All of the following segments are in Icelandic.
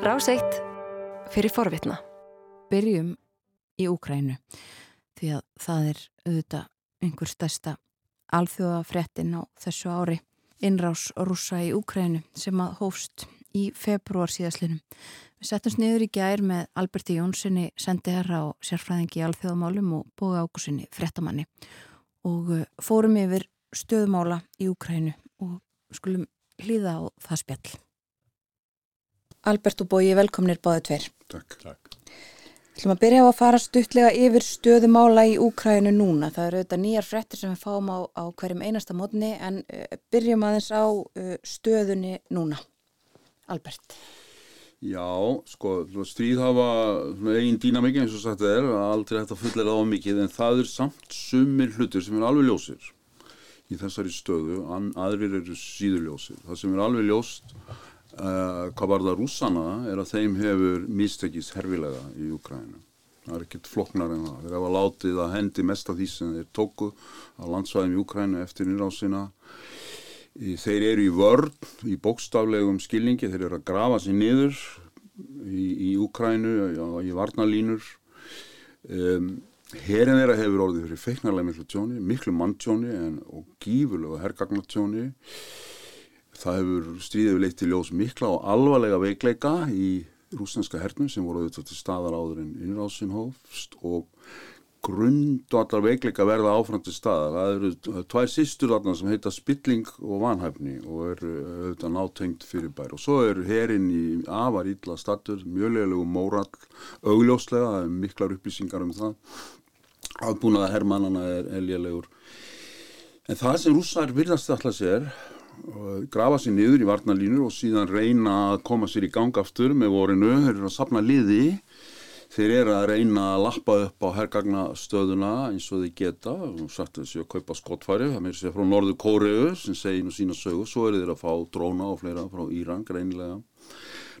Ráseitt fyrir forvitna. Byrjum í Úkrænu því að það er auðvitað einhver stærsta alþjóðafrettin á þessu ári innrás rúsa í Úkrænu sem að hófst í februar síðaslinum. Við settumst niður í gær með Alberti Jónssoni sendiherra og sérfræðingi í alþjóðamálum og bóða ákusinni frettamanni og uh, fórum yfir stöðmála í Úkrænu og skulum hlýða á það spjall. Albert og Bói, velkomnir báðið tveir. Takk. Takk. Þú ætlum að byrja á að fara stuttlega yfir stöðumála í Úkrænu núna. Það eru auðvitað nýjar frettir sem við fáum á, á hverjum einasta mótni en uh, byrjum aðeins á uh, stöðunni núna. Albert. Já, sko, stríð hafa einn dýnamikið eins og sagt er, aldrei hægt að fullera á mikið en það er samt sumir hlutir sem er alveg ljósir í þessari stöðu, aðrir eru síður ljósir. Það sem er alveg ljóst Uh, hvað var það rússana er að þeim hefur mistekist herfilega í Ukræna það er ekkert floknar en það. Þeir hafa látið að hendi mest af því sem þeir tóku á landsvæðum í Ukræna eftir nýrásina þeir eru í vörn í bókstaflegum skilningi. Þeir eru að grafa sér niður í, í Ukrænu í varnalínur um, herin þeirra hefur orðið fyrir feiknarlega miklu tjóni miklu manntjóni og gífurlega hergagnartjóni Það hefur stríðið leitt til ljós mikla og alvarlega veikleika í rúsneska hernum sem voru auðvitað til staðar áður en innrásin hófst og grund og allar veikleika verða áfram til staðar. Það eru tvær sístur þarna sem heita spilling og vanhæfni og eru auðvitað nátengt fyrir bær og svo eru herinn í afar ítla statur, mjöglegu móral, augljóslega, það er miklar upplýsingar um það. Aðbúnaða herrmannana er elgjalegur. En það sem rússar virðast alltaf sér grafa sér niður í varnalínur og síðan reyna að koma sér í gang aftur með vorinu, þeir eru að sapna liði. Þeir eru að reyna að lappa upp á hergagnastöðuna eins og þeir geta. Og sagt þessi að kaupa skottfæri það með sér frá Norður Kóriðu sem segir nú sína sögu, svo eru þeir að fá dróna og fleira frá Íran greinilega.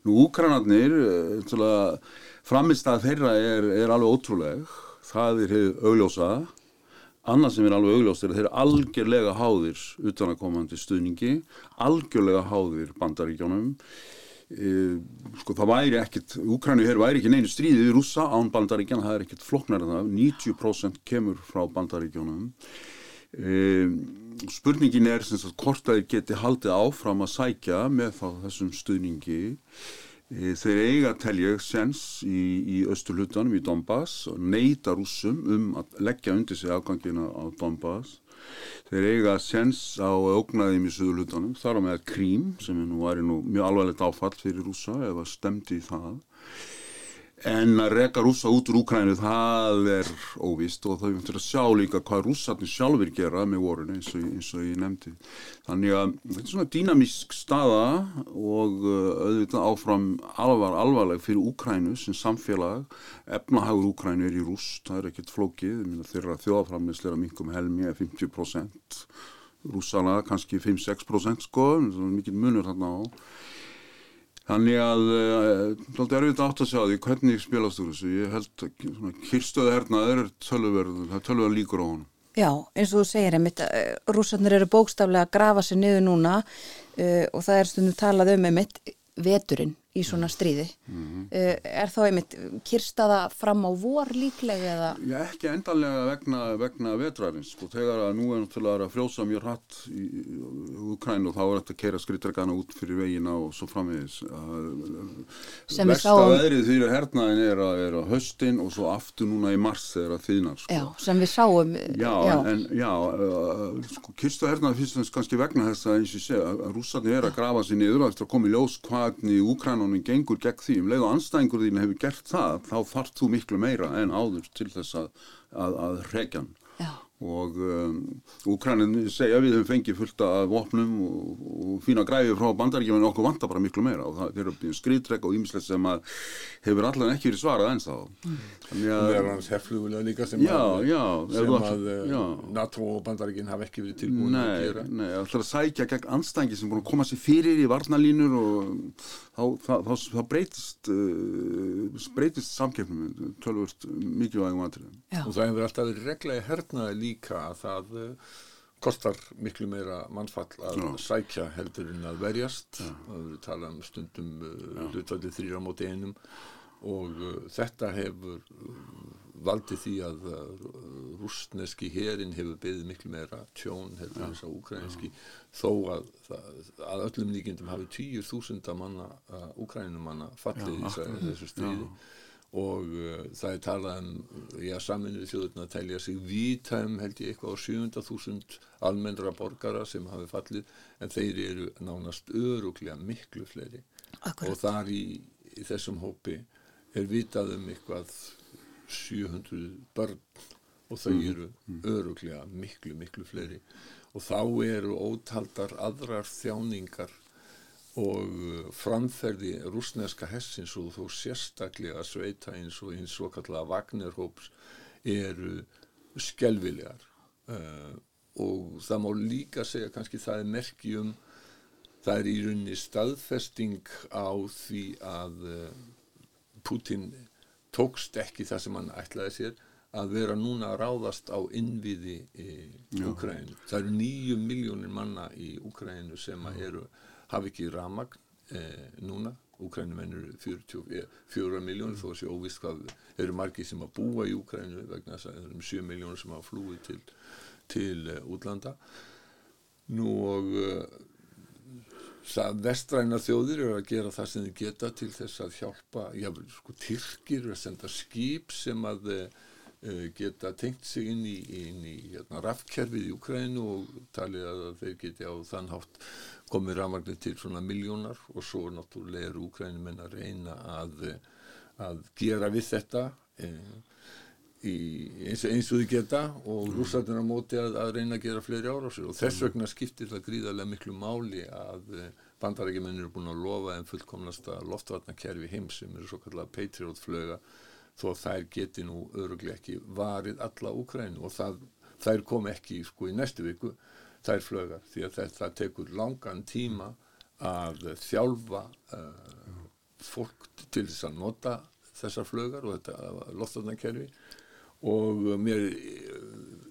Nú Úkranarnir eh, framist að þeirra er, er alveg ótrúleg. Það er augljósa Annað sem er alveg augljóst er að þeir eru algjörlega háðir utan að komandi stuðningi, algjörlega háðir bandaríkjónum. E, sko það væri ekkit, Úkrænu hér væri ekki neinu stríðið við rúsa án bandaríkjana, það er ekkit flokknar en það, 90% kemur frá bandaríkjónum. E, spurningin er sagt, hvort að þeir geti haldið áfram að sækja með þá þessum stuðningi. Eh, þeir eiga telja sens í, í östurlutanum í Donbass og neyta rúsum um að leggja undir sig afgangina á Donbass. Þeir eiga sens á ógnaðum í söðurlutanum, þar á með Krím sem nú væri nú mjög alvarlegt áfall fyrir rúsa eða stemdi í það. En að reka rúsa út úr Úkrænu það er óvist og það er fyrir að sjá líka hvað rússarnir sjálfur gera með vorun eins eins og ég nefndi. Þannig að þetta er svona dýnamísk staða og uh, auðvitað áfram alvar, alvarleg fyrir Úkrænu sem samfélag. Efnahagur Úkrænu er í rúst, það er ekkert flókið, þeirra þjóðaframleysleira mingum helmi er 50%, rússana kannski 5-6% sko, mikið munur þarna á. Þannig að það er erfitt átt að sjá því hvernig spilast þú þessu. Ég held að kyrstöðu hernaður er tölverð, það er tölverð líkur á hann. Já, eins og þú segir einmitt, eh, rúsarnir eru bókstaflega að grafa sér niður núna uh, og það er stundum talað um einmitt veturinn í svona stríði mm -hmm. er þá einmitt kyrstaða fram á vor líklega eða? Já ekki endanlega vegna, vegna vetrarins sko þegar að nú er náttúrulega að frjósa mjög hratt í Ukræn og þá er þetta að kera skrittargana út fyrir vegina og svo framvegis Vesta veðrið því að hernaðin er að, er að höstin og svo aftur núna í mars þegar að þýnar sko. Já sem við sáum Já, já. en já uh, sko kyrstaða hernaði fyrst og kannski vegna þess að eins og segja að rússarni er að grafa sér niður að koma í ljós hvaðni Ukræn mannanum gengur gegn því um leið og anstæðingur þín hefur gert það þá þarf þú miklu meira en áður til þess að, að, að regjan og um, Úkranin segja við höfum fengið fullt af vopnum og, og fína græði frá bandaríkjum en okkur vantar bara miklu meira. Og það er uppið skriðtrekk og ímislega sem að hefur allan ekki verið svarað eins þá mm. Það er hans heflugulega líka sem já, að, já, sem að eh, já. NATO og bandaríkin hafa ekki verið tilbúin nei, að gera. Nei, það ætlar að sækja gegn anstæðingi sem búin að koma sér fyrir í varnalínur og þá, þá, þá, þá breytist uh, breytist samkeppnum tölvust mikilvægum aðtrið og það hefur alltaf verið regla í hernaði líka að það eh, kostar miklu meira mannfall að Já. sækja heldur en að verjast. Og við tala um stundum uh, hlutvalið þrýra móti einum og uh, þetta hefur uh, valdið því að uh, rúsneski herin hefur beðið miklu meira tjón heldur en þess að ukrainski þó að, að öllum líkindum hafi tíur þúsunda manna uh, ukrainumanna fallið í þessu stríði. Já. Og uh, það er talað um já, saminuði þjóðurna að telja sig vítæm held ég eitthvað á 700.000 almennra borgara sem hafi fallið en þeir eru nánast öruglega miklu fleiri. Akkurat. og þar í, í þessum hópi er vitað um eitthvað 700 börn og þau mm. eru mm. öruglega miklu miklu fleiri og þá eru ótaldar aðrar þjáningar og uh, framferði rúsneska hessins og þó sérstaklega sveita eins og eins og kallega Wagnerhóps eru skelvilegar uh, og það má líka segja kannski það er merkjum það er í rauninni staðfesting á því að uh, Putin tókst ekki það sem hann ætlaði sér að vera núna að ráðast á innviði í Ukrænu. Það eru nýju miljónir manna í Ukrænu sem eru hafi ekki ramagn eh, núna. Úkrænum ennur 44 miljónir þó að sé óvist hvað eru margi sem að búa í Úkrænu vegna þess að það eru um 7 miljónir sem að flúi til, til uh, útlanda. Nú og uh, það vestræna þjóðir eru að gera það sem þið geta til þess að hjálpa, já, sko, Tyrkir eru að senda skip sem að uh, geta tengt sig inn í, inn í hérna, rafkerfið í Úkrænu og talið að þeir geti á þann hátt komið rafmagnir til svona miljónar og svo náttúrulega eru úkrænum en að reyna að, að gera við þetta e, í, eins, eins og þau geta og mm. rússarnir á móti að, að reyna að gera fleiri árásir og þess vegna skiptir það gríðarlega miklu máli að e, bandarækjumennir eru búin að lofa en fullkomnasta loftvarnakerfi heims sem eru svo kallega Patriot flöga þó að þær geti nú öruglega ekki varið alla Úkrænu og það, þær kom ekki sko í næstu viku þær flögar því að það, það tekur langan tíma að þjálfa uh, fólk til þess að nota þessar flögar og þetta loftarnakerfi og mér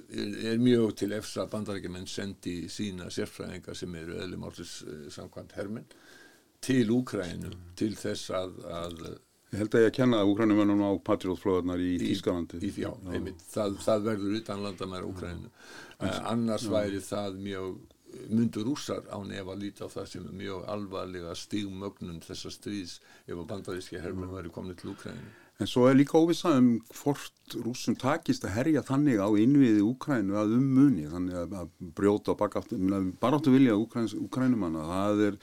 er, er mjög til eftir að bandarækjumenn sendi sína sérfræðingar sem eru eðlum állis uh, samkvæmt hermin til Úkrænum mm. til þess að, að Ég held að ég að kenna úkrænumennum á Patriotflöðarnar í Ískalandi. Já, einmitt, það, það verður utan landamæra Úkrænu. Uh, annars já. væri það mjög, myndur rússar á nefa að líta á það sem er mjög alvarlega stígmögnun þessar stríðs ef að bandaríski hermenn væri komin til Úkrænu. En svo er líka óvissað um hvort rússum takist að herja þannig á innviði Úkrænu að um muni, þannig að brjóta og baka aftur, bara áttu vilja Úkrænumanna, það er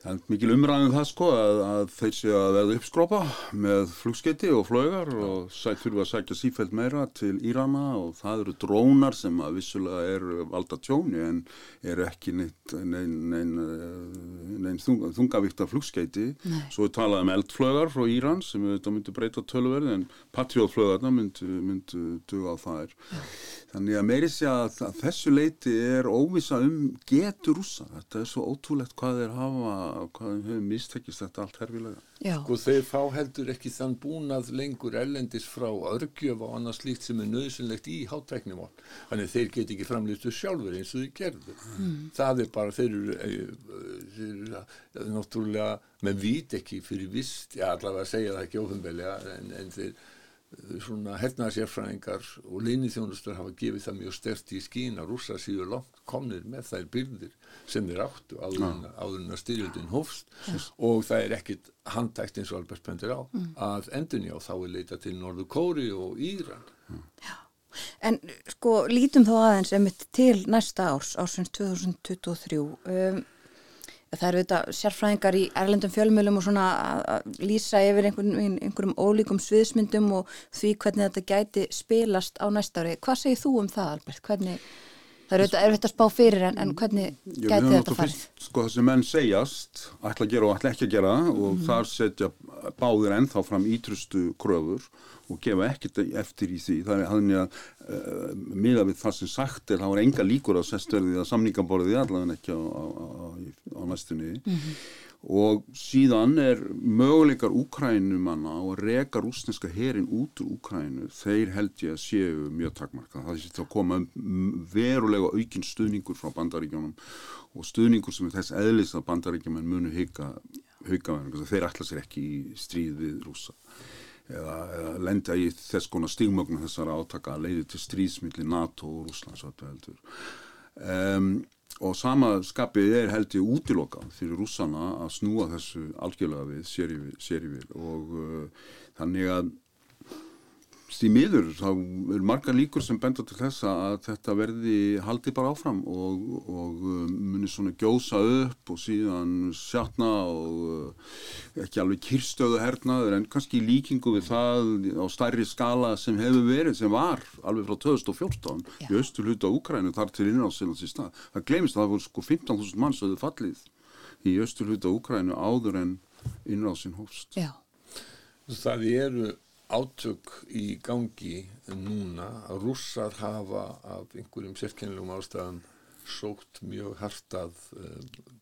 Það er mikil umræðin það sko að, að þeir séu að verða uppskrópa með flugskeiti og flögar og sætt fyrir að sækja sífælt meira til Írana og það eru drónar sem að vissulega eru valda tjóni en eru ekki neitt nein, nein, nein þung, þungavíkta flugskeiti. Nei. Svo er talað um eldflögar frá Íran sem þetta myndur breyta tölverði en patriotflögarna myndu, myndu duga á þær. Ja. Þannig að meiri sé að, þessu leiti er óvisa um getur rúsa. Þetta er svo ótrúlegt hvað þeir hafa, hvað þeir hefur mistekist þetta allt herfilega. Sko þeir fá heldur ekki þann búnað lengur ellendis frá örgjöf og annað slíkt sem er nöðsynlegt í hátæknum. Þannig þeir get ekki framlýstu sjálfur eins og þeir gerðu. Mm. Það er bara, þeir eru, eh, þeir eru eh, náttúrulega með vít ekki fyrir vist, já allavega að segja það ekki ofinbelja en, en þeir svona hernaðsérfræðingar og leinithjónustur hafa gefið það mjög stert í skín að rúsa síður langt komnir með þær byrðir sem þeir áttu áður en að styrjöldin hófst yes. og það er ekkit handtækt eins og Albert pendir á mm. að endunni á þá er leita til Norður Kóri og Íran mm. Já, en sko lítum þá aðeins emitt til næsta árs, ársins 2023 um Það eru þetta sérfræðingar í erlendum fjölmjölum og svona að lýsa yfir einhverjum, einhverjum ólíkum sviðsmyndum og því hvernig þetta gæti spilast á næsta ári. Hvað segir þú um það Albert? Hvernig, það eru þetta erfitt að spá fyrir en, en hvernig gæti þetta farið? Sko það sem menn segjast, ætla að gera og ætla ekki að gera og mm. þar setja báðir ennþá fram ítrustu kröfur og gefa ekkert eftir í því það er þannig að uh, miða við það sem sagt er, það var enga líkur að sestverðið að samningaborðið allavega ekki á, á, á, á næstunni mm -hmm. Og síðan er möguleikar Úkrænumanna og reka rúsneska herin út úr Úkrænu þeir held ég að séu mjög takmarka það er að koma verulega aukinn stuðningur frá bandaríkjónum og stuðningur sem er þess eðlis að bandaríkjóman munu hauka þeir ætla sér ekki í stríð við rúsa eða, eða lenda í þess konar stigmögnu þessara átaka að leiði til stríðsmilli NATO og Rúslands um, og sama skapið er held ég útilokað fyrir rússana að snúa þessu algjörlega við sér í vil og uh, þannig að Því miður, þá er marga líkur sem benda til þessa að þetta verði haldi bara áfram og, og um, muni svona gjósa upp og síðan sjatna og uh, ekki alveg kyrstöðu hernaður en kannski líkingu við það á stærri skala sem hefur verið, sem var alveg frá 2014 Já. í östu hluta Úkrænu þar til innráðsynans í stað. Það glemist að það voru sko 15.000 mann sem hefur fallið í östu hluta Úkrænu áður en innráðsyn hófst. Já. Það eru átök í gangi núna. Að rússar hafa af einhverjum sérkennilegum ástæðan sókt mjög hartað uh,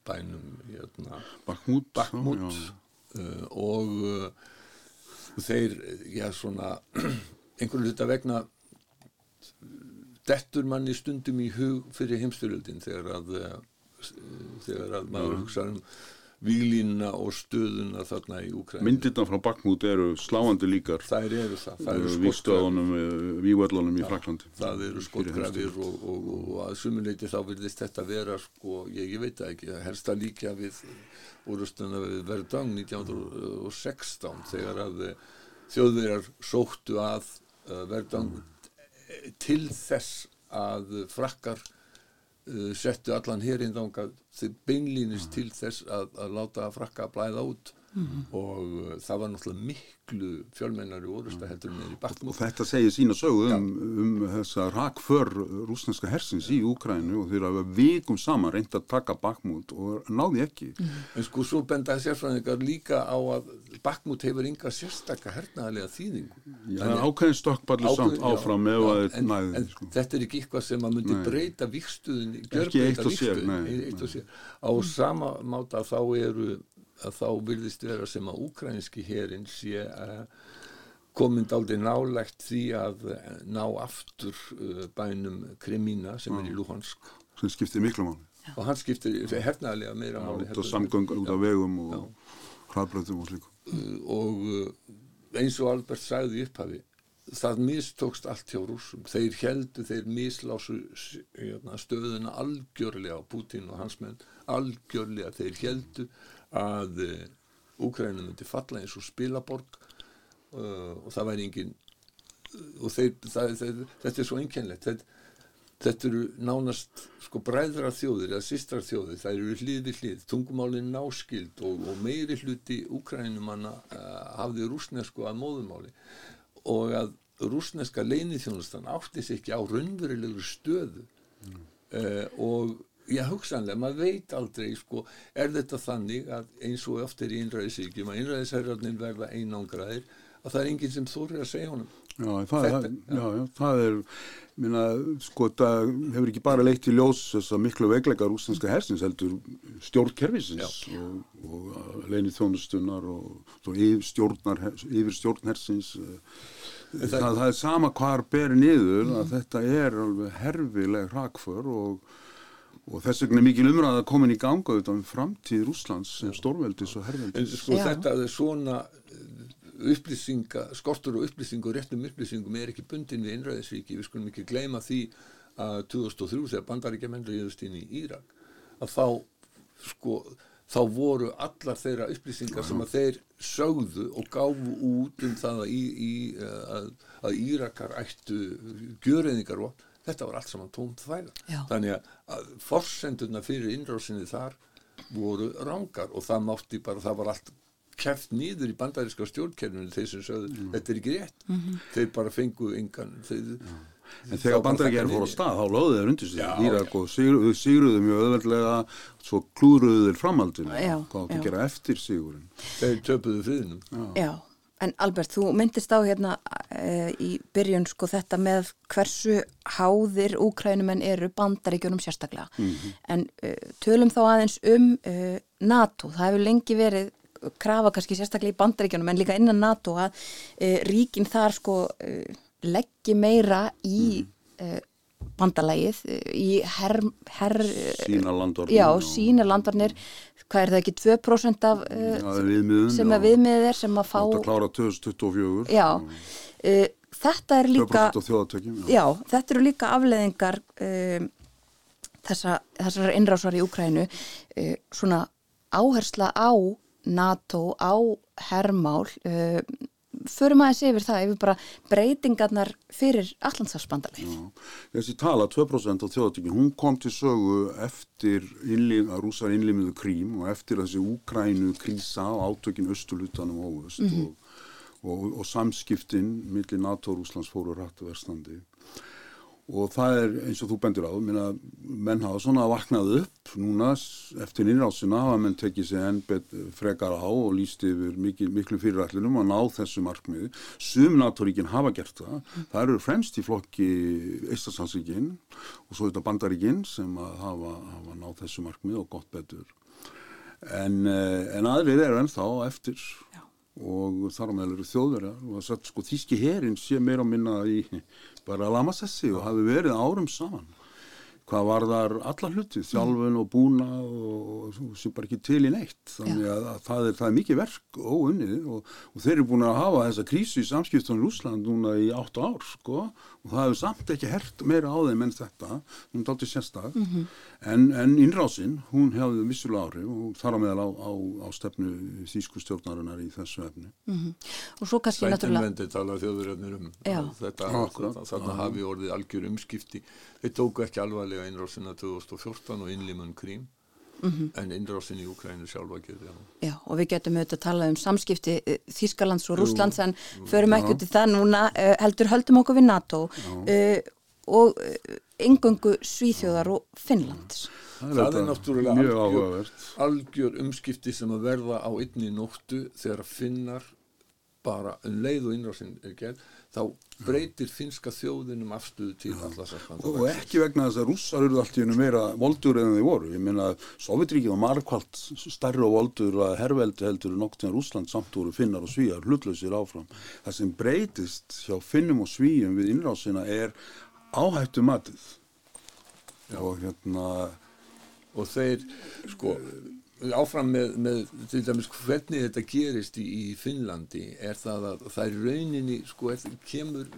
bænum hérna, Bakmút, Bakmút uh, og uh, þeir, já svona einhvern hluta vegna dettur manni stundum í hug fyrir heimstyrjöldin þegar að þegar að maður hugsa um výlínuna og stöðuna þarna í Úkræn Myndirna frá Bakmút eru sláandi líkar. Það eru það, það eru Vístöðunum, Vívöllunum í Fraklandi Það eru skotgrafir og, og, og, að sumuleiti þá virðist þetta vera sko, ég, ég veit ekki, helst að líka við úrustuna við Verdang 1916 þegar að eh, þjóðverjar sóttu að Verdang til þess að frakkar settu allan hérinn þeir beinlýnist til þess að, að láta frakka að blæða út mm og uh, það var náttúrulega miklu fjölmennari orðust að heldur með í baktum og þetta segir sína sögu um, um þessa rakför rúsneska hersins í Úkrænu og þeir hafa vikum saman reynd að taka bakmút og náði ekki. Mm. En sko svo bendaði sérfræðingar líka á að bakmút hefur yngar sérstakka hernaðlega þýðingu. Já, Þannig, ákveðin stokkballu samt áfram já, já, en, næði, en sko. þetta er ekki eitthvað sem að myndi nei. breyta vikstuðin og sér, eitt og sér. á sama máta þá eru að þá virðist vera sem að ukrainski herin sé að komind aldrei nálægt því að ná aftur uh, bænum Kremína sem er í Luhansk. Sem skiptir miklu máli. Og hann skiptir hernaðlega meira máli út af samgöngur, út af vegum og hraðbröðum og slíku. Uh, og eins og Albert sagði upphafi það mistókst allt hjá rúsum þeir heldu, þeir mislásu hérna, stöðuna algjörlega á Putin og hans menn. Algjörlega þeir heldu að Úkrænum myndi falla eins og spilaborg uh, og það væri engin og þeir, það, þeir, þetta er svo einkennlegt þetta, þetta eru nánast sko bræðra þjóðir eða sistrar þjóðir, það eru hlið við hlið. Tungumálinn náskild og, og meiri hluti Úkrænumanna uh, hafði rúsnesku að móðumáli og að rúsneska leinithjónustan átti sér ekki á raunverulegu stöðu mm. uh, og Já, hugsanlega, maður veit aldrei, sko, er þetta þannig að eins og oft er í innræðisíkjum að innræðisherjarnir verða einangraðir að það er enginn sem þórir að segja honum. Já, það, þetta, það, já. Já, það er, minna, sko, það hefur ekki bara leitt í ljós þess að miklu veglegar úslenska hersins heldur stjórnkerfisins og, og leinið þjónustunnar og yfir, stjórnar, yfir stjórnhersins. Það, það er sama hvar beri niður mm. að þetta er alveg herfileg hrakför og og þess vegna er mikil umræða komin í ganga auðvitað um framtíð Rúslands sem stórveldis og herrveldis. En sko Já. þetta er svona uh, upplýsinga, skortur og upplýsingu og réttum upplýsingum er ekki bundin við innræðisvíki, við skulum ekki gleyma því að 2003 þegar bandaríkja menn reyðust inn í Írak að þá sko þá voru allar þeirra upplýsingar sem að þeir sögðu og gáfu út um það að, í, í, að, að Írakar ættu gjörðingar og þetta var allt saman tómt þvægla þannig að forsendurna fyrir innrásinni þar voru rángar og það mátti bara, það var allt kæft nýður í bandaríska stjórnkerfinu þeir sem sögðu, mm. þetta er ekki rétt. Mm -hmm. þeir bara fengu yngan þeir, En þegar bandaríkjær fór á stað þá lögðu þeir undir sig Írak og sigruðu, sigruðu mjög öðveldlega svo klúruðu þeir framhaldinu. Hvað átt að gera eftir sigurinn? Þeir töpuðu friðinum Já, já. En Albert, þú myndist á hérna e, í byrjun sko þetta með hversu háðir úkrænumenn eru bandaríkjunum sérstaklega. Mm -hmm. En e, tölum þá aðeins um e, NATO, það hefur lengi verið krafa kannski sérstaklega í bandaríkjunum en líka innan NATO að uh, ríkin þar sko uh, leggji meira í uh, bandalægið í her, her sína landvarnir já, sína landvarnir. Hvað er það ekki, 2% af já, viðmiðun, sem að viðmiðið er sem að fá Þetta klára 2024 Já, uh, þetta er líka 2% af þjóðatökjum Já, þetta eru líka afleðingar um, þessa, þessar innrásar í Úkrænu uh, svona áhersla á NATO, á herrmál uh, förum aðeins yfir það, yfir bara breytingarnar fyrir allansafsbandaleg Þessi tala, 2% af þjóðatökjum hún kom til sögu eftir innlim, að rúsar innlimiðu krím og eftir þessi Úkrænu krísa og átökin östulutanum óvust mm -hmm. og, og, og samskiptin millir NATO og Rúslands fóru rættu verstandi og það er eins og þú bendur á minna, menn hafa svona vaknað upp núna eftir innrásina hafa menn tekið sér enn frekar á og líst yfir mikil, miklu fyrirætlunum að ná þessu markmiði. Sum NATO-ríkin hafa gert það. Það eru fremst í flokki Eistasansríkin og svo þetta bandaríkin sem hafa, hafa náð þessu markmiði og gott betur. En, en aðrir eru ennþá eftir. Og þar á meðal eru þjóðverjar. Og það er sko þýski herin sé meira að minna í bara lamassessi og hafi verið árum saman hvað var þar alla hluti, þjálfun og búna og sem bara ekki til í neitt þannig að, að það, er, það er mikið verk óunnið og, og þeir eru búin að hafa þessa krísu í samskiptunum Rúsland núna í 8 ár sko og það hefur samt ekki hert meira á þeim enn þetta, hún er aldrei sérstak mm -hmm. en, en innrásinn hún hefði vissulega ári og þar á meðal á, á, á stefnu þýsku stjórnarinnar í þessu efni mm -hmm. og svo kannski náttúrulega Sveitinvendi tala þjóðuröfnir um Já. þetta, þannig hafi orðið algjör umskipti þeir tóku ekki alvarlega innrásina 2014 og innlimun krím Mm -hmm. en innrásin í Ukrænu sjálfa gerði Já, og við getum auðvitað að tala um samskipti Þískalands og Rúslands en förum ekki út í það núna heldur höldum okkur við NATO uh, og yngungu Svíþjóðar og Finnlands. Það, það er náttúrulega algjör, algjör umskipti sem að verða á einni nóttu þegar finnar bara um leið og innrásin er gerð þá breytir finska þjóðinum afstöðu til allarsarkvanda og ekki vegna þess að rússar eru allt í hennum meira voldur en þeir voru, ég minna Sovjetríkið var margkvælt starri og voldur að herrveldi heldur nokt en Rúsland samt voru finnar og svíjar hlutlausir áfram. Það sem breytist hjá finnum og svíjum við innrásina er áhættu matið Já. og hérna og þeir sko áfram með, með til dæmis hvernig þetta gerist í, í Finnlandi er það að það er rauninni sko kemur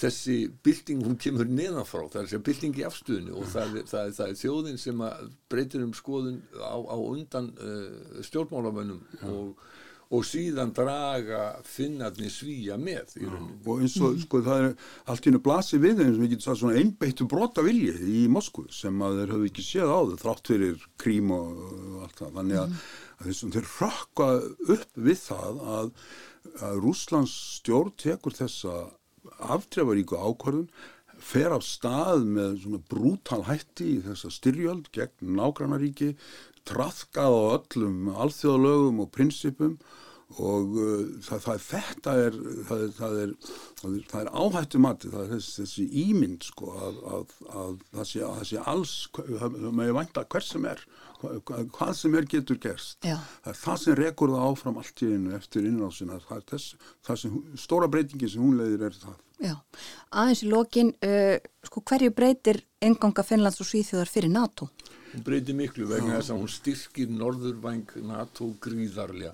þessi bylting hún kemur neðanfrá það er þessi bylting í afstöðinu og það er, það er, það er þjóðin sem breytir um skoðun á, á undan uh, stjórnmálamönnum og og síðan draga finnarni svíja með í rauninni. Og eins og sko það er allt í hennu blasi við eins og við getum sagt svona einbeittu brota vilji í Moskvu sem að þeir hafa ekki séð á þau þrátt fyrir krím og allt það. Þannig að, að þessum þeir rakka upp við það að, að Rúslands stjórn tekur þessa aftrefaríku ákvörðun fer af stað með svona brútal hætti í þessa styrjöld gegn nágrannaríki trafkað á öllum alþjóðalögum og prinsipum og uh, það, það, þetta er það er, það er, það er áhættu mati, það er þessi, þessi ímynd sko að, að, að það sé, sé alls, með vænta hver sem er, hvað, hvað sem er getur gerst, Já. það er það sem rekur það áfram allt í einu eftir innrásina það er þess, það sem, stóra breytingi sem hún leiðir er það. Já, aðeins í lokin, uh, sko hverju breytir enganga Finnlands og Svíþjóðar fyrir NATO? Hún breytir miklu vegna þess að hún styrkir norðurvæng NATO gríðarlega.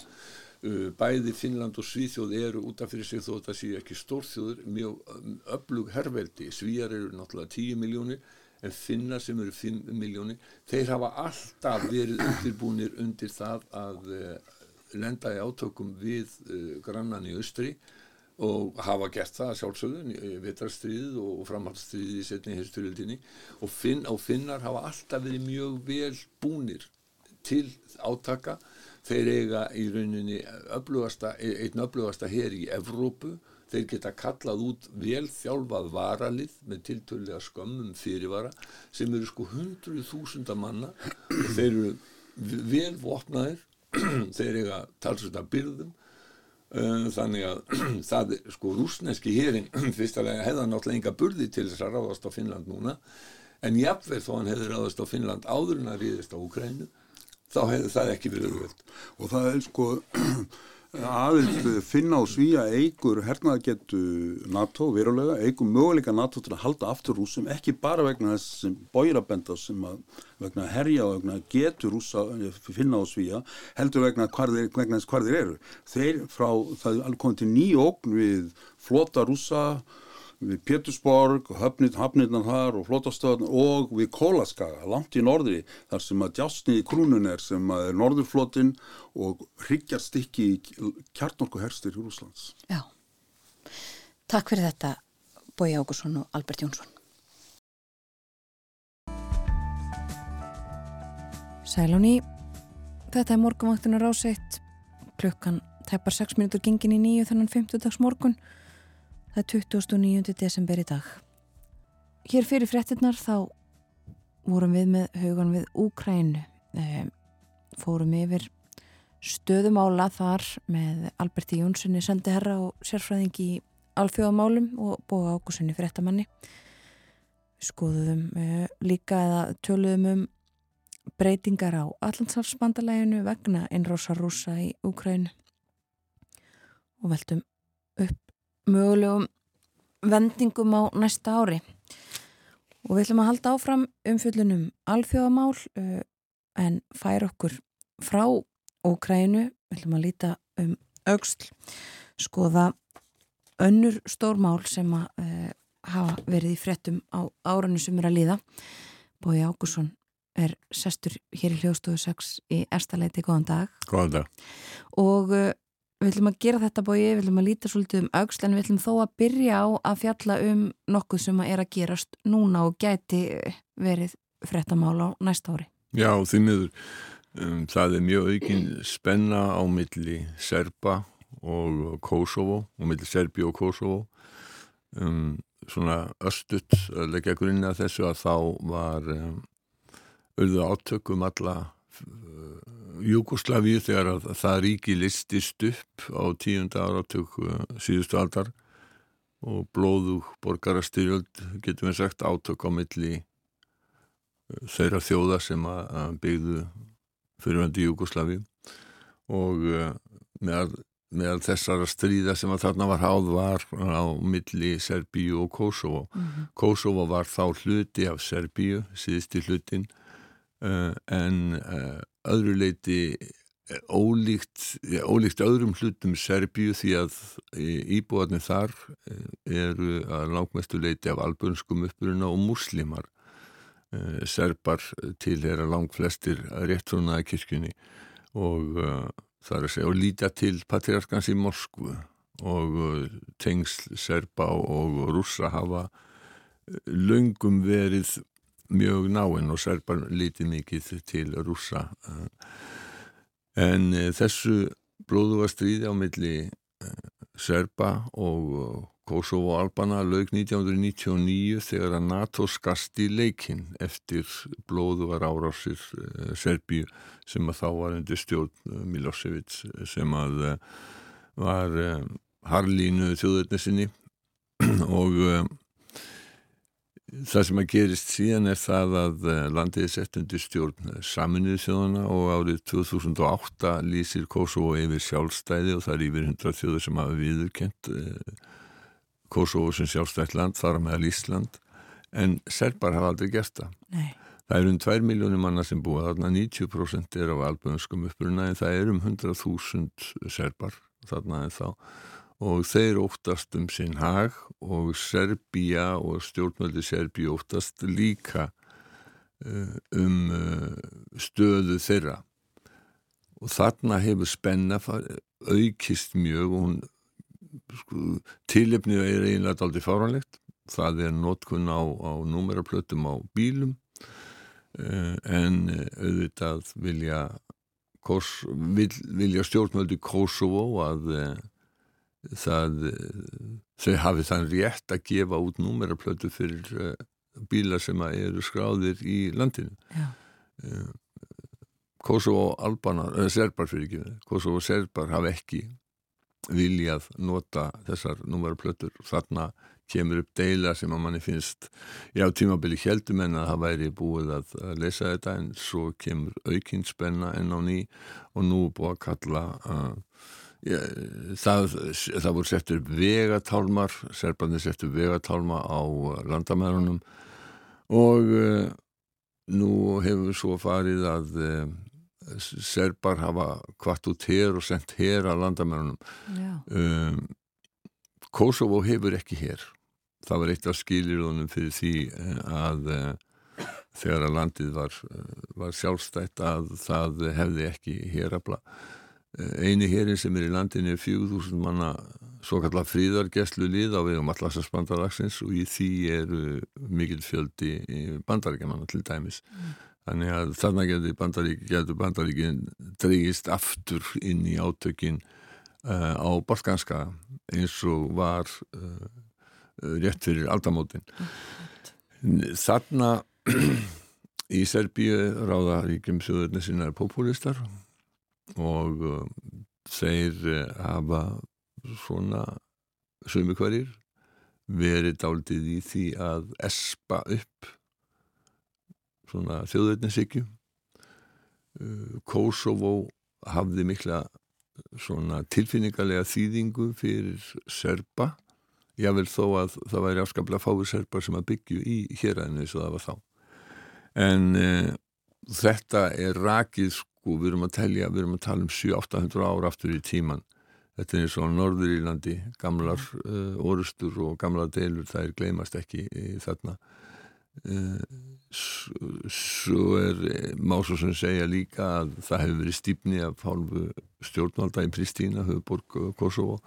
Uh, bæði Finnland og Svíþjóð eru útaf fyrir sig þó að það séu ekki stórþjóður mjög um, öflug herrveldi Svíjar eru náttúrulega 10 miljónir en Finnar sem eru 5 miljónir þeir hafa alltaf verið undirbúinir undir það að uh, lenda í átökum við uh, grannan í austri. og hafa gert það sjálfsögðun vitarstríð og framhaldsstríð í setni hérsturildinni og, Finn, og Finnar hafa alltaf verið mjög vel búnir til átaka. Þeir eiga í rauninni öflugasta, einn öflugasta hér í Evrópu, þeir geta kallað út vel þjálfað varalið með tiltölulega skömmum fyrirvara sem eru sko hundruð þúsunda manna. Og þeir eru vel vopnaðir, þeir eiga talsvölda byrðum þannig að það sko rúsneski hérin fyrstulega hefða náttúrulega enga burði til þess að ráðast á Finnland núna en jáfnveg þó hann hefði ráðast á Finnland áður en að ríðist á Ukrænu þá hefði það ekki verið auðvöld. Og það er sko aðeins finna á svíja eigur hernaðagetu NATO verulega, eigur möguleika NATO til að halda aftur rúsum, ekki bara vegna þess bóirabenda sem að vegna herja og vegna getur rúsa finna á svíja, heldur vegna þeir, vegna þess hvar þeir eru. Þeir frá, það er alveg komið til nýja ógn við flota rúsa við Pétursborg, hafnirna þar og flótastöðan og við Kólaskaga, langt í norðri, þar sem að djásni í krúnun er sem að er norðurflotin og hryggjar stykki í kjarnorku herstir í Rúslands. Já, takk fyrir þetta Bói Ágursson og Albert Jónsson. Sælóni, þetta er morgunvaktunar áseitt, klukkan teppar 6 minútur gengin í nýju þannan 50 dags morgun Það er 29. desember í dag. Hér fyrir frettinnar þá vorum við með haugan við Úkrænu. Ehm, fórum yfir stöðumála þar með Alberti Jónssoni sendiherra og sérfræðingi í alþjóðamálum og bóða ákusunni frettamanni. Skoðuðum uh, líka eða töluðum um breytingar á Allandshalsbandalæginu vegna innrósa rúsa í Úkrænu og veldum upp mögulegum vendingum á næsta ári. Og við ætlum að halda áfram umfjöllunum alþjóðamál uh, en færa okkur frá Ókrænu, við ætlum að líta um auksl, skoða önnur stórmál sem að uh, hafa verið í frettum á áranu sem er að líða. Bói Ágússon er sestur hér í hljóðstofu 6 í erstaleiti, góðan dag. Góðan dag. Og uh, Við ætlum að gera þetta bói, við ætlum að líta svolítið um auksl en við ætlum þó að byrja á að fjalla um nokkuð sem er að gerast núna og gæti verið frettamál á næsta ári. Já, því miður. Um, það er mjög aukinn spenna á milli Serba og Kosovo og milli Serbi og Kosovo. Um, svona östutt að leggja grunna þessu að þá var um, auðvitað átökum alla Júkoslavíu þegar að það ríki listist upp á tíunda áratug uh, síðustu aldar og blóðug borgarastyrjöld getum við sagt átök á milli uh, þeirra þjóða sem að byggðu fyrirvændi Júkoslavíu og uh, meðal, meðal þessara stríða sem að þarna var háð var á milli Serbíu og Kosovo. Mm -hmm. Kosovo var þá hluti af Serbíu, síðusti hlutin en öðru leiti eh, ólíkt, ólíkt öðrum hlutum Serbíu því að eh, íbúarnir þar eh, eru að langmestu leiti af albönskum uppbruna og muslimar serbar til er að lang flestir réttrúnaði kirkjunni og það er að segja og líta til patriarkans í Moskvu og tengsl serba og rússa hafa löngum verið mjög náinn og serbar lítið mikið til rúsa en eh, þessu blóðuga stríði á milli eh, serba og Kosovo og Albana lög 1999 þegar að NATO skasti leikinn eftir blóðugar árásir eh, Serbíu sem að þá var undir stjórn Milosevic sem að var harlínu þjóðurnesinni og Það sem að gerist síðan er það að eh, landið er sett undir stjórn saminuðu þjóðana og árið 2008 lýsir Kosovo yfir sjálfstæði og það er yfir hundra þjóður sem hafa viðurkent eh, Kosovo sem sjálfstætt land, þar með Ísland en serbar hafa aldrei gert það. Nei. Það er um 2 miljónir manna sem búa þarna, 90% er á alböðunskum uppruna en það er um 100.000 serbar þarna en þá og þeir óttast um sinn hag og Serbíja og stjórnmöldi Serbíja óttast líka uh, um uh, stöðu þeirra. Og þarna hefur spenna aukist mjög og hún sko, tilefnið er einlega aldrei fáranlegt það er notkun á, á númeraplötum á bílum uh, en auðvitað vilja, vil, vilja stjórnmöldi Kosovo að það þau hafið þann rétt að gefa út númeraplötu fyrir uh, bíla sem eru skráðir í landinu. Uh, Kosovo Albanar, eða Serbar fyrir ekki Kosovo Serbar hafa ekki viljað nota þessar númaraplötur þarna kemur upp deila sem að manni finnst já tímabili heldum en að það væri búið að, að lesa þetta en svo kemur aukinspenna enn á ný og nú búið að kalla uh, ja, það, það voru settur vegatálmar serbarnir settur vegatálma á landamærunum og uh, nú hefur svo farið að uh, serbar hafa kvart út hér og sendt hér að landamærunum. Um, Kosovo hefur ekki hér það var eitt af skilirðunum fyrir því eh, að uh, þegar að landið var, eh, var sjálfstætt að það hefði ekki hérabla. Einu hérin sem er í landinu er 4.000 manna svo kallar fríðargeslu lið á vegum allarsasbandalagsins og í því eru mikil fjöldi bandaríkjamanna til dæmis. Mm. Þannig að þarna getur bandaríkin, bandaríkin dreyist aftur inn í átökin uh, á Balkanska eins og var uh, Eh, rétt fyrir aldamótin þarna í Serbíu ráða ríkjum sjöðurni sína er populistar og uh, þeir uh, hafa svona sömu hverjir verið dálitið í því að espa upp svona þjóðurnisíkju uh, Kosovo hafði mikla svona tilfinningarlega þýðingu fyrir Serba. Jável þó að það væri afskaplega fáið serpar sem að byggju í héræðinu eins og það var þá. En e, þetta er rakið sko, við erum að telja, við erum að tala um 7-800 ára aftur í tíman þetta er eins og Norður Írlandi gamlar uh, orustur og gamlar deilur það er gleymast ekki í, þarna. Uh, svo er sem segja líka að það hefur verið stýpni af hálfu stjórnvalda í Pristína, höfuborg Kosovo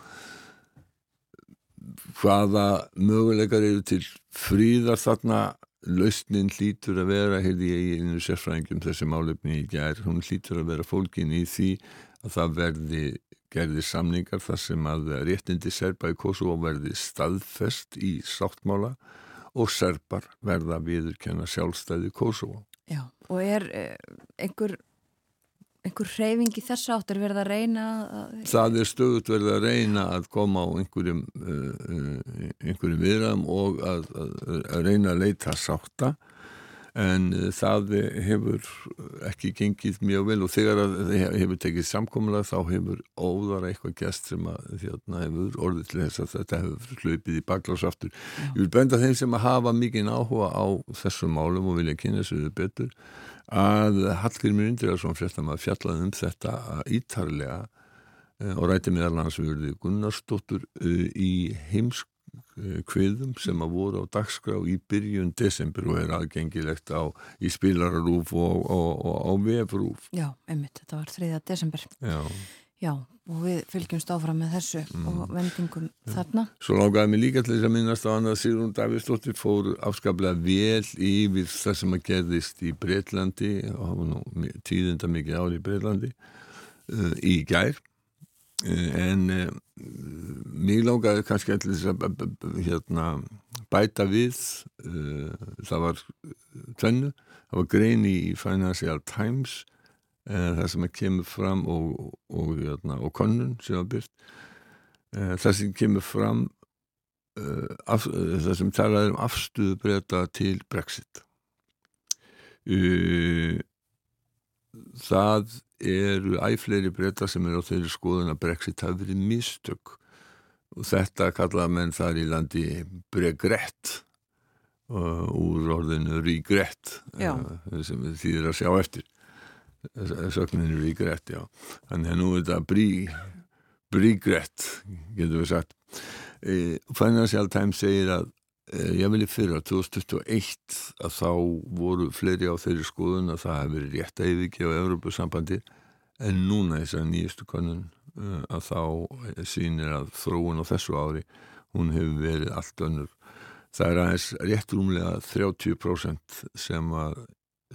hvaða möguleikar eru til fríðar þarna lausnin hlýtur að vera heyrði ég í einu sérfræðingum þessi málefni í gær, hún hlýtur að vera fólkin í því að það verði gerði samningar þar sem að réttindi serba í Kosovo verði staðfest í sáttmála og serbar verða viðurkenna sjálfstæði Kosovo. Já, og er eh, einhver einhver hreyfing í þessu áttur verið að reyna að... það er stöðut verið að reyna að koma á einhverjum uh, einhverjum viðram og að, að, að reyna að leita sátta. En uh, það hefur ekki gengið mjög vel og þegar það hefur tekið samkomla þá hefur óðara eitthvað gæst sem að þérna hefur orðið til þess að þetta hefur hlöpið í baklásaftur ég vil benda þeim sem að hafa mikið áhuga á þessum málum og vilja kynna sér betur að Hallgrimur Indriðarsson fréttamaður fjallaði um þetta ítarlega eh, og ræti meðal hans við Gunnarsdóttur eh, í heimskviðum sem að voru á dagskrá í byrjun desember og er aðgengilegt á í spilararúf og, og, og á vefrúf Já, einmitt, þetta var 3. desember Já Já, og við fylgjumst áfram með þessu mm. og vendingum ja. þarna. Svo lágaði mig líka til þess að minnast á hann að Sigrun Davíðsdóttir fór afskaplega vel yfir það sem að gerðist í Breitlandi tíðinda mikið ári í Breitlandi uh, í gær uh, en uh, mig lágaði kannski allir hérna, bæta við uh, það var tvennu, það var grein í Financial Times Eh, það sem kemur fram og, og, og, hérna, og konnun sem var byrt eh, það sem kemur fram eh, af, það sem talaður um afstuðu breyta til Brexit. Það eru æfleiri breyta sem eru á þeirri skoðun að Brexit hafi verið mistök. Og þetta kallaða menn þar í landi bregrett úr orðinu rígrett sem þýðir að sjá eftir sögnin er ríkrætt já. Þannig að nú er þetta brí brígrætt getur við sagt. E, Financial Times segir að e, ég vilja fyrir að 2021 að þá voru fleiri á þeirri skoðun að það verið rétt að yfirgefa Európa-sambandi en núna þess að nýjastu konun e, að þá sínir að þróun á þessu ári hún hefur verið allt önnur. Það er aðeins rétt rúmlega 30% sem að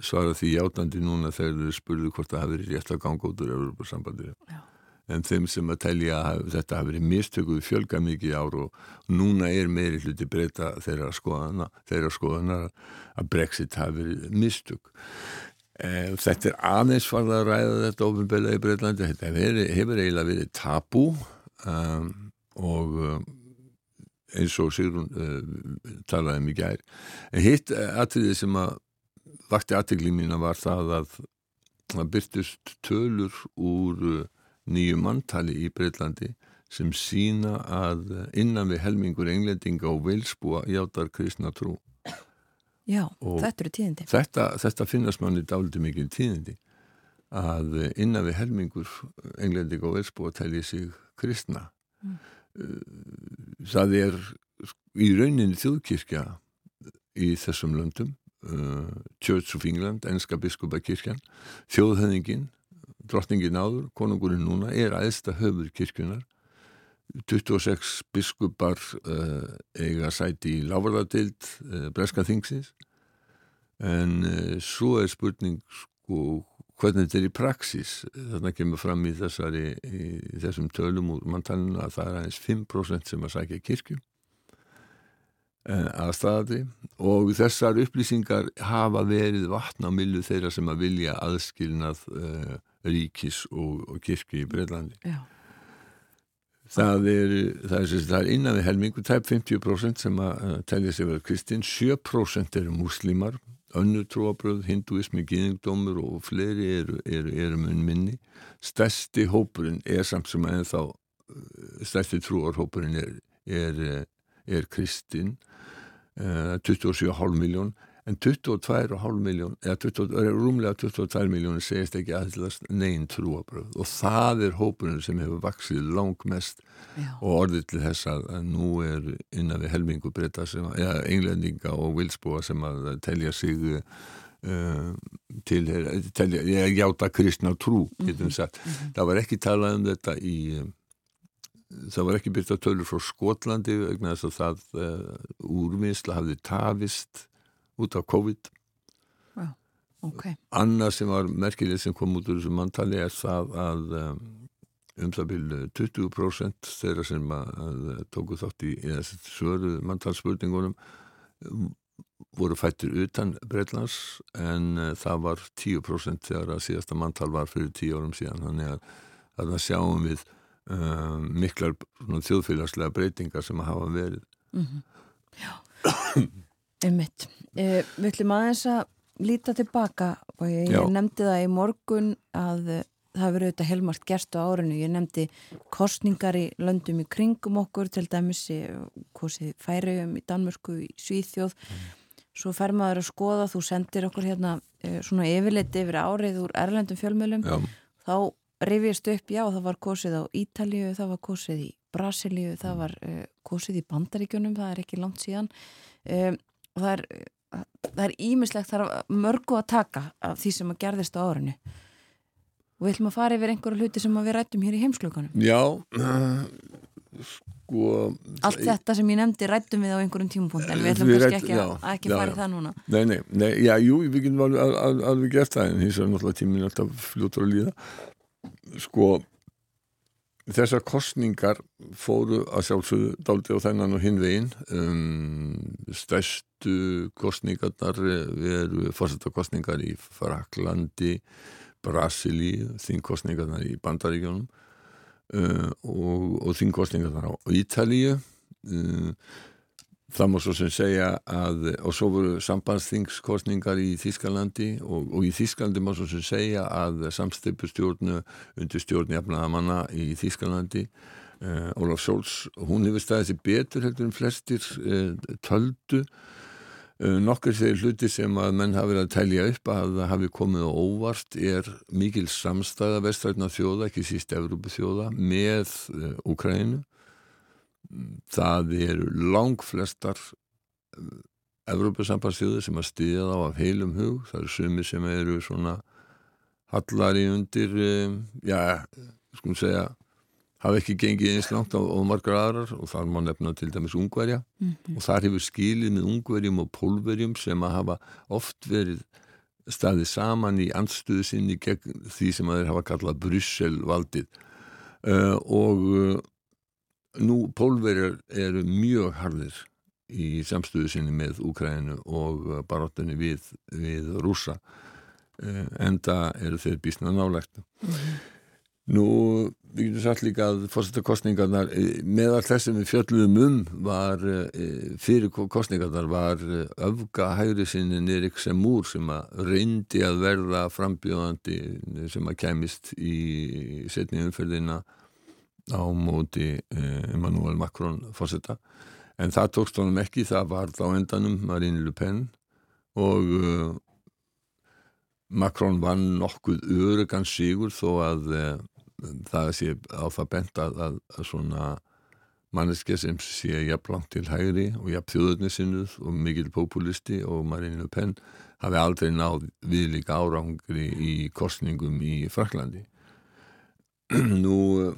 svara því játandi núna þegar þau spurðu hvort það hafi verið rétt að ganga út úr Európa-sambandinu. En þeim sem að telja að þetta hafi verið mistökuð fjölga mikið ár og núna er meiri hluti breyta þeirra skoðana, þeirra skoðana að Brexit hafi verið mistök. E, þetta er aðeins farið að ræða þetta ofinbeglega í Breitlandi. Þetta hefur, hefur eiginlega verið tabú um, og um, eins og Sigrun uh, talaði um í gær. En hitt atriðið sem að vakti aðtegli mína var það að það byrtust tölur úr uh, nýju manntali í Breitlandi sem sína að innan við helmingur englendinga og vilsbúa játar kristna trú. Já, Og þetta eru tíðindi. Þetta, þetta finnast manni dálítið mikil tíðindi að innan við helmingur englendinga og vilsbúa telji sig kristna. Mm. Það er í rauninni þjóðkirkja í þessum löndum uh, Church of England, enska biskupakirkjan. Þjóðhöfningin drottningin áður, konungurinn núna er aðsta höfur kirkjunar 26 biskupar uh, eiga sæti í lávarðardild uh, breska þingsins. En uh, svo er spurning sko hvernig þetta er í praksis þarna kemur fram í þessari í þessum tölum úr manntalinu að það er aðeins 5% sem að sækja kirkju að staðatri og þessar upplýsingar hafa verið vatna á millu þeirra sem að vilja aðskilnað uh, ríkis og, og kirkju í Breitlandi Já, það er, það er, er innan við helmingu tæp 50% sem að uh, telja sig verið kristinn. 7% eru múslimar önnur trúabröð, hinduismi, gyðingdómur og fleiri eru, eru, eru mun minni. Stærsti hópurinn er samt sem að ennþá stærsti trúarhópurinn er, er, er kristinn 27,5 miljón en 22,5 miljón eða 20, rúmlega 22 miljónir segist ekki aðlast neinn trúabröð og það er hópurinn sem hefur vaksið langmest já, og orðið til þess að, nú er innan við helmingu breyta sem eða englendinga og vilsbúa sem að telja sig uh, til, telja, ég játa kristna trú, getum við sagt. Það var ekki talað um þetta í, það var ekki byrta tölur frá Skotlandi vegna þess að það uh, úrvinnsla hafði tafist út af COVID. ok. Annað sem var merkilegt sem kom út úr þessu manntali er það að um, um það byrju 20% þeirra sem að, tóku þátt í svöru manntalsspurningunum um, voru fættir utan Breitlands en það var 10% þegar að síðasta manntal var fyrir 10 árum síðan þannig að, að það sjáum við uh, miklar þjóðfélagslega breytingar sem að hafa verið Einmitt. Eh, við ætlum aðeins að líta tilbaka og ég, Já. ég nefndi það í morgun að eh, það hefur auðvitað helmart gerst á árinu. Ég nefndi kostningar í löndum í kringum okkur, til dæmis kosið færiðum í Danmörku, í Svíþjóð. Svo fer maður að skoða, þú sendir okkur hérna eh, svona yfirleiti yfir árið úr erlendum fjölmjölum. Já, Þá rifjast upp, já, það var kosið á Ítalíu, það var kosið í Brasilíu, það var uh, kosið í Bandaríkjunum, það er ekki langt síðan. Um, og það er, það er ímislegt, það er mörgu að taka af því sem að gerðist á árinu. Og við ætlum að fara yfir einhverju hluti sem að við rættum hér í heimsklugunum. Já sko Allt þetta sem ég nefndi rættum við á einhverjum tímapunkt, en við ætlum Við kannski rædd- ekki, að, já, að ekki já, fara í það núna. Nei, nei, nei, já, jú, við getum alveg, al- al- alveg gert það en hins vegar náttúrulega tíminn er alltaf fljótur að líða sko þessar kostningar fóru að sjálfsögðu dálítið á þennan og hinn veginn. Um, stærstu kostningarnar veru fórsetakostningar í Fraklandi Brasilíu, þingkostningarnar í Bandaríkjónum uh, og, og þingkostningarnar á Ítalíu. Uh, Það má svo sem segja að, og svo voru sambandsþingskostningar í Þískalandi og, og í Þískalandi má svo sem segja að samstipustjórnu undir stjórn jafnaðamanna í Þískalandi, uh, Ólaf Sjóls, hún hefur staðið sér betur heldur en flestir uh, töldu. Uh, nokkur þeir hluti sem að menn hafi verið að telja upp að hafi komið á óvart er mikil samstæða vestrætna þjóða, ekki síst Evrópu þjóða, með uh, Úkrænu það eru langflestar Evrópusambandsþjóður sem að stýða þá af heilum hug. Það eru sumir sem eru svona hallari undir um, já, skulum segja hafa ekki gengið eins langt á, á margar aðrar. Og þar má nefna til dæmis ungverja. Og þar hefur skilið með ungverjum og pólverjum sem að hafa oft verið staðið saman í andstöðu sinni gegn því sem að þeir hafa kallað Brussel valdið uh, og uh, nú pólverjar eru mjög harðir í samstöðu sinni með Úkrænu og uh, baráttunni við, við rúsa uh, enda eru þeir býstna nálægt. Nú, við getum sagt líka að fórsettakostningarnar, eh, meðal þessum við fjöldluðum um var eh, fyrir kostningarnar var eh, öfga hægri sinni Erik Semúr sem að reyndi að verða frambjóðandi sem að kemist í setni umferðina á móti Emmanuel Macron fórsetta en það tókst honum ekki, það var þá endanum Marine Le Pen og Macron vann nokkuð örugan sigur þó að það sé á það bent að, að, að svona manneske sem sé jafnlangt til hægri og jafn þjóðurnisinnuð og mikil populisti og Marine Le Pen hafi aldrei náð viðlíka árangri í kostningum í Fraklandi. Nú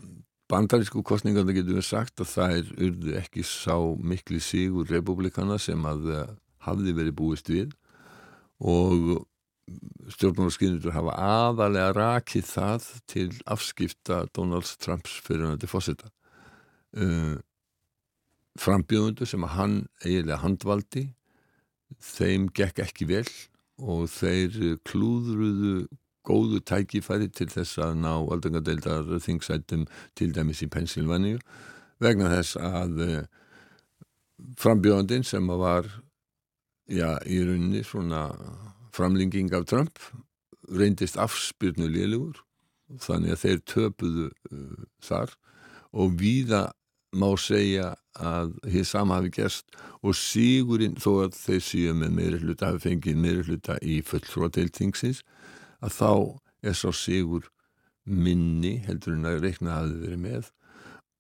bandarísku kostningarna getur við sagt að það er urðu ekki sá mikli sigur republikana sem að eh, hafði verið búist við. Og stjórnmálarskinnur hafa aðalega rakið það til afskipta Donald Trumps fyrir hann til fósita uh, frambjöðundu sem að hann eiginlega handvaldi þeim gekk ekki vel og þeir klúðruðu góðu tækifæri til þess að ná aldrangadeildar þingsætum til dæmis í Pennsylvania vegna þess að uh, frambjöðundin sem var já, í rauninni svona framlinging af Trump reyndist afspyrnu liðlugur þannig að þeir töpuðu uh, þar. Og víða má segja að hér sama hafi gerst og sígurinn þó að þeir síu með meiri hluta hafi fengið meiri hluta í fulltróðadeiltingsins að þá er svo sígur minni heldur en að reikna hafi verið með.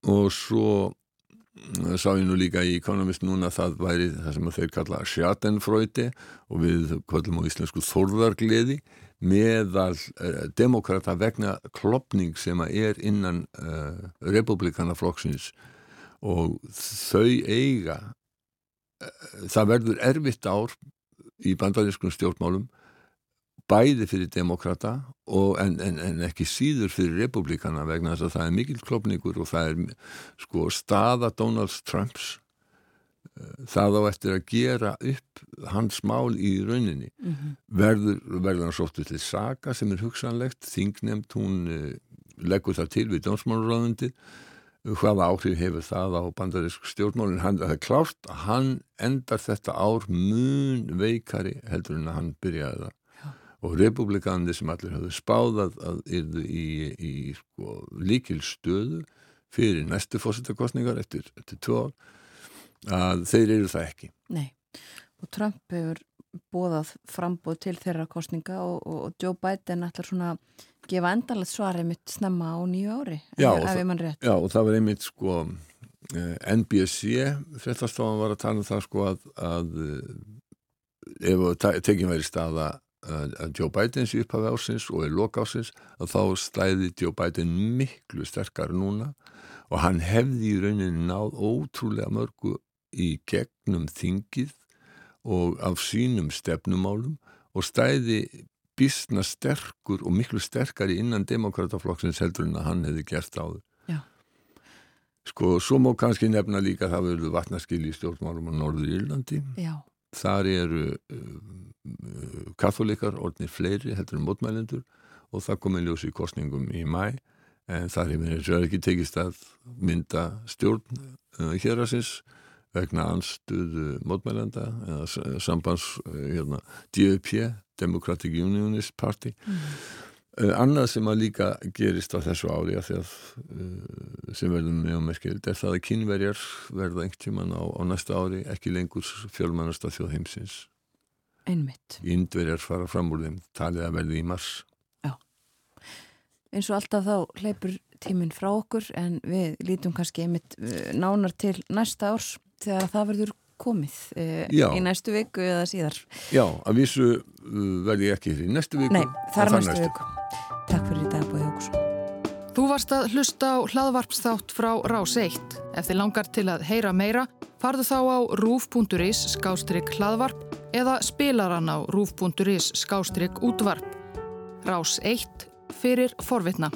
Og svo sá ég nú líka í Economist núna það væri það sem þeir kalla sjatenfröyti og við kvöldum á íslensku þorðargleði meðal uh, demokrata vegna klopning sem er innan uh, republikanaflokksins og þau eiga uh, það verður erfitt ár í bandarískun stjórnmálum bæði fyrir demokrata en, en, en ekki síður fyrir republikana vegna þess að það er mikil klopningur og það er sko staða Donald Trumps eh, það á eftir að gera upp hans mál í rauninni. Mm -hmm. verður, verður hann sóttu til saga sem er hugsanlegt, þingnemt hún uh, leggur það til við dómsmálurraðundi hvaða áhrif hefur það á bandarísk stjórnmálin? Hann, það er klárt hann endar þetta ár mun veikari heldur en að hann byrjaði það og republikanir sem allir hafðu spáðað að yrðu í, í sko, líkil stöðu fyrir næstu fósittakostningar eftir, eftir tvo að þeir eru það ekki. Nei, og Trump hefur bóðað frambóð til þeirra kostninga og, og Joe Biden ætlar svona að gefa endalegt svarið mitt snemma á nýju ári, já, ef ég mann rétt. Já, og það var einmitt sko eh, NBC, fréttastofan var að tala um það sko að, að eh, ef tekinn væri staða að Joe Biden sé upphafi ásins og er lok ásins að þá stæði Joe Biden miklu sterkar núna og hann hefði í rauninni náð ótrúlega mörgu í gegnum þingið og af sínum stefnumálum og stæði bísna sterkur og miklu sterkari innan demokrataflokksins heldur en að hann hefði gert áður. Já. Sko, svo má kannski nefna líka að það verður vatnaskil í stjórnmálum á Norður Írlandi. Já. Þar eru uh, katholikar, orðnir fleiri heldur en mótmælendur og það kom að ljósa í kostningum í mæ en það hefur eins og ekki tekist að mynda stjórn uh, hér að sinns vegna anstuðu mótmælenda eða sambands uh, hérna, DUP, Democratic Unionist Party mm. Annað sem að líka gerist á þessu ári að því að uh, sem verður mjög merkild er það að kynverjar verða einhvern tíman á, á næsta ári ekki lengur fjölmannasta þjóð heimsins Einmitt. Índverjar fara fram úr þeim, talið að verði í mars. Já. Eins og alltaf þá hleypur tíminn frá okkur en við lítum kannski einmitt eh, nánar til næsta árs þegar það verður komið e, í næstu viku eða síðar. Já, að vísu uh, verði ekki í næstu viku. Nei, það er næstu viku. Takk fyrir í dag, Bóði Hókusson. Þú varst að hlusta á hlaðvarpsþátt frá Rás 1. Ef þið langar til að heyra meira, farðu þá á rúf.is skástrygg hlaðvarp eða spilaran á rúf.is skástrygg útvarp. Rás 1 fyrir forvitna.